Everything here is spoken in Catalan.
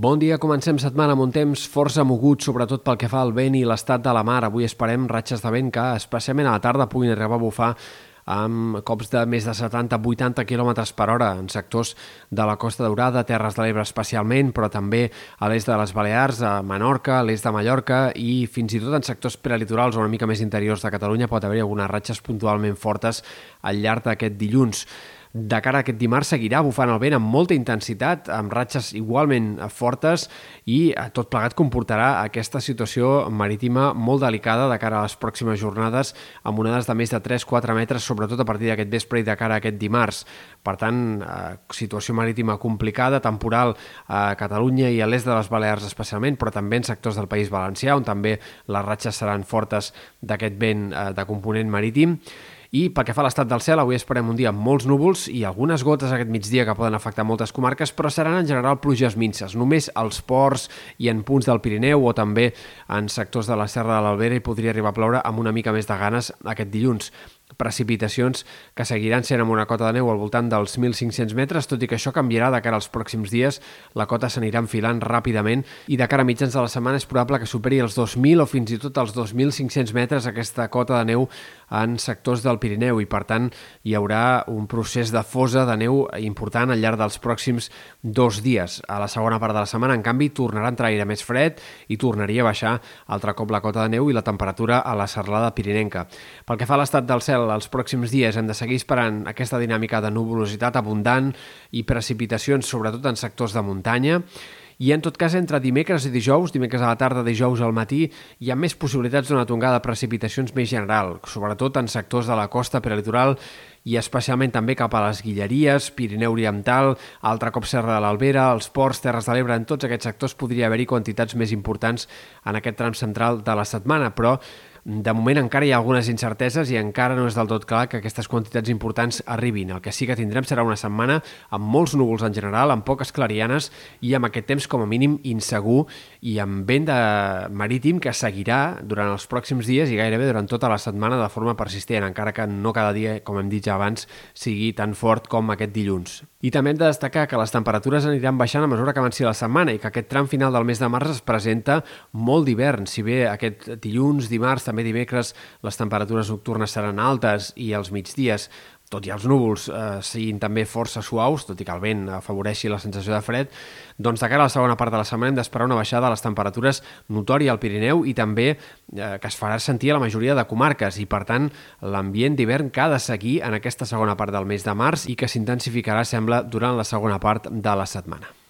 Bon dia, comencem setmana amb un temps força mogut, sobretot pel que fa al vent i l'estat de la mar. Avui esperem ratxes de vent que, especialment a la tarda, puguin arribar a bufar amb cops de més de 70-80 km per hora en sectors de la Costa Daurada, Terres de l'Ebre especialment, però també a l'est de les Balears, a Menorca, a l'est de Mallorca i fins i tot en sectors prelitorals o una mica més interiors de Catalunya pot haver-hi algunes ratxes puntualment fortes al llarg d'aquest dilluns de cara a aquest dimarts seguirà bufant el vent amb molta intensitat, amb ratxes igualment fortes i eh, tot plegat comportarà aquesta situació marítima molt delicada de cara a les pròximes jornades amb onades de més de 3-4 metres, sobretot a partir d'aquest vespre i de cara a aquest dimarts. Per tant, eh, situació marítima complicada, temporal a Catalunya i a l'est de les Balears especialment, però també en sectors del País Valencià, on també les ratxes seran fortes d'aquest vent eh, de component marítim. I pel que fa a l'estat del cel, avui esperem un dia amb molts núvols i algunes gotes aquest migdia que poden afectar moltes comarques, però seran en general pluges minces. Només als ports i en punts del Pirineu o també en sectors de la Serra de l'Albera hi podria arribar a ploure amb una mica més de ganes aquest dilluns precipitacions que seguiran sent amb una cota de neu al voltant dels 1.500 metres, tot i que això canviarà de cara als pròxims dies. La cota s'anirà enfilant ràpidament i de cara a mitjans de la setmana és probable que superi els 2.000 o fins i tot els 2.500 metres aquesta cota de neu en sectors del Pirineu i, per tant, hi haurà un procés de fosa de neu important al llarg dels pròxims dos dies. A la segona part de la setmana, en canvi, tornarà a entrar aire més fred i tornaria a baixar altre cop la cota de neu i la temperatura a la serralada pirinenca. Pel que fa a l'estat del cel, cel els pròxims dies hem de seguir esperant aquesta dinàmica de nuvolositat abundant i precipitacions, sobretot en sectors de muntanya, i en tot cas entre dimecres i dijous, dimecres a la tarda, dijous al matí, hi ha més possibilitats d'una tongada de precipitacions més general, sobretot en sectors de la costa prelitoral i especialment també cap a les Guilleries, Pirineu Oriental, altre cop Serra de l'Albera, els ports, Terres de l'Ebre, en tots aquests sectors podria haver-hi quantitats més importants en aquest tram central de la setmana, però de moment encara hi ha algunes incerteses i encara no és del tot clar que aquestes quantitats importants arribin. El que sí que tindrem serà una setmana amb molts núvols en general, amb poques clarianes i amb aquest temps com a mínim insegur i amb vent de marítim que seguirà durant els pròxims dies i gairebé durant tota la setmana de forma persistent, encara que no cada dia, com hem dit ja abans, sigui tan fort com aquest dilluns. I també hem de destacar que les temperatures aniran baixant a mesura que avanci la setmana i que aquest tram final del mes de març es presenta molt d'hivern. Si bé aquest dilluns, dimarts, també dimecres, les temperatures nocturnes seran altes i els migdies tot i els núvols eh, siguin també força suaus, tot i que el vent afavoreixi la sensació de fred, doncs de cara a la segona part de la setmana hem d'esperar una baixada de les temperatures notòria al Pirineu i també eh, que es farà sentir a la majoria de comarques i, per tant, l'ambient d'hivern que ha de seguir en aquesta segona part del mes de març i que s'intensificarà, sembla, durant la segona part de la setmana.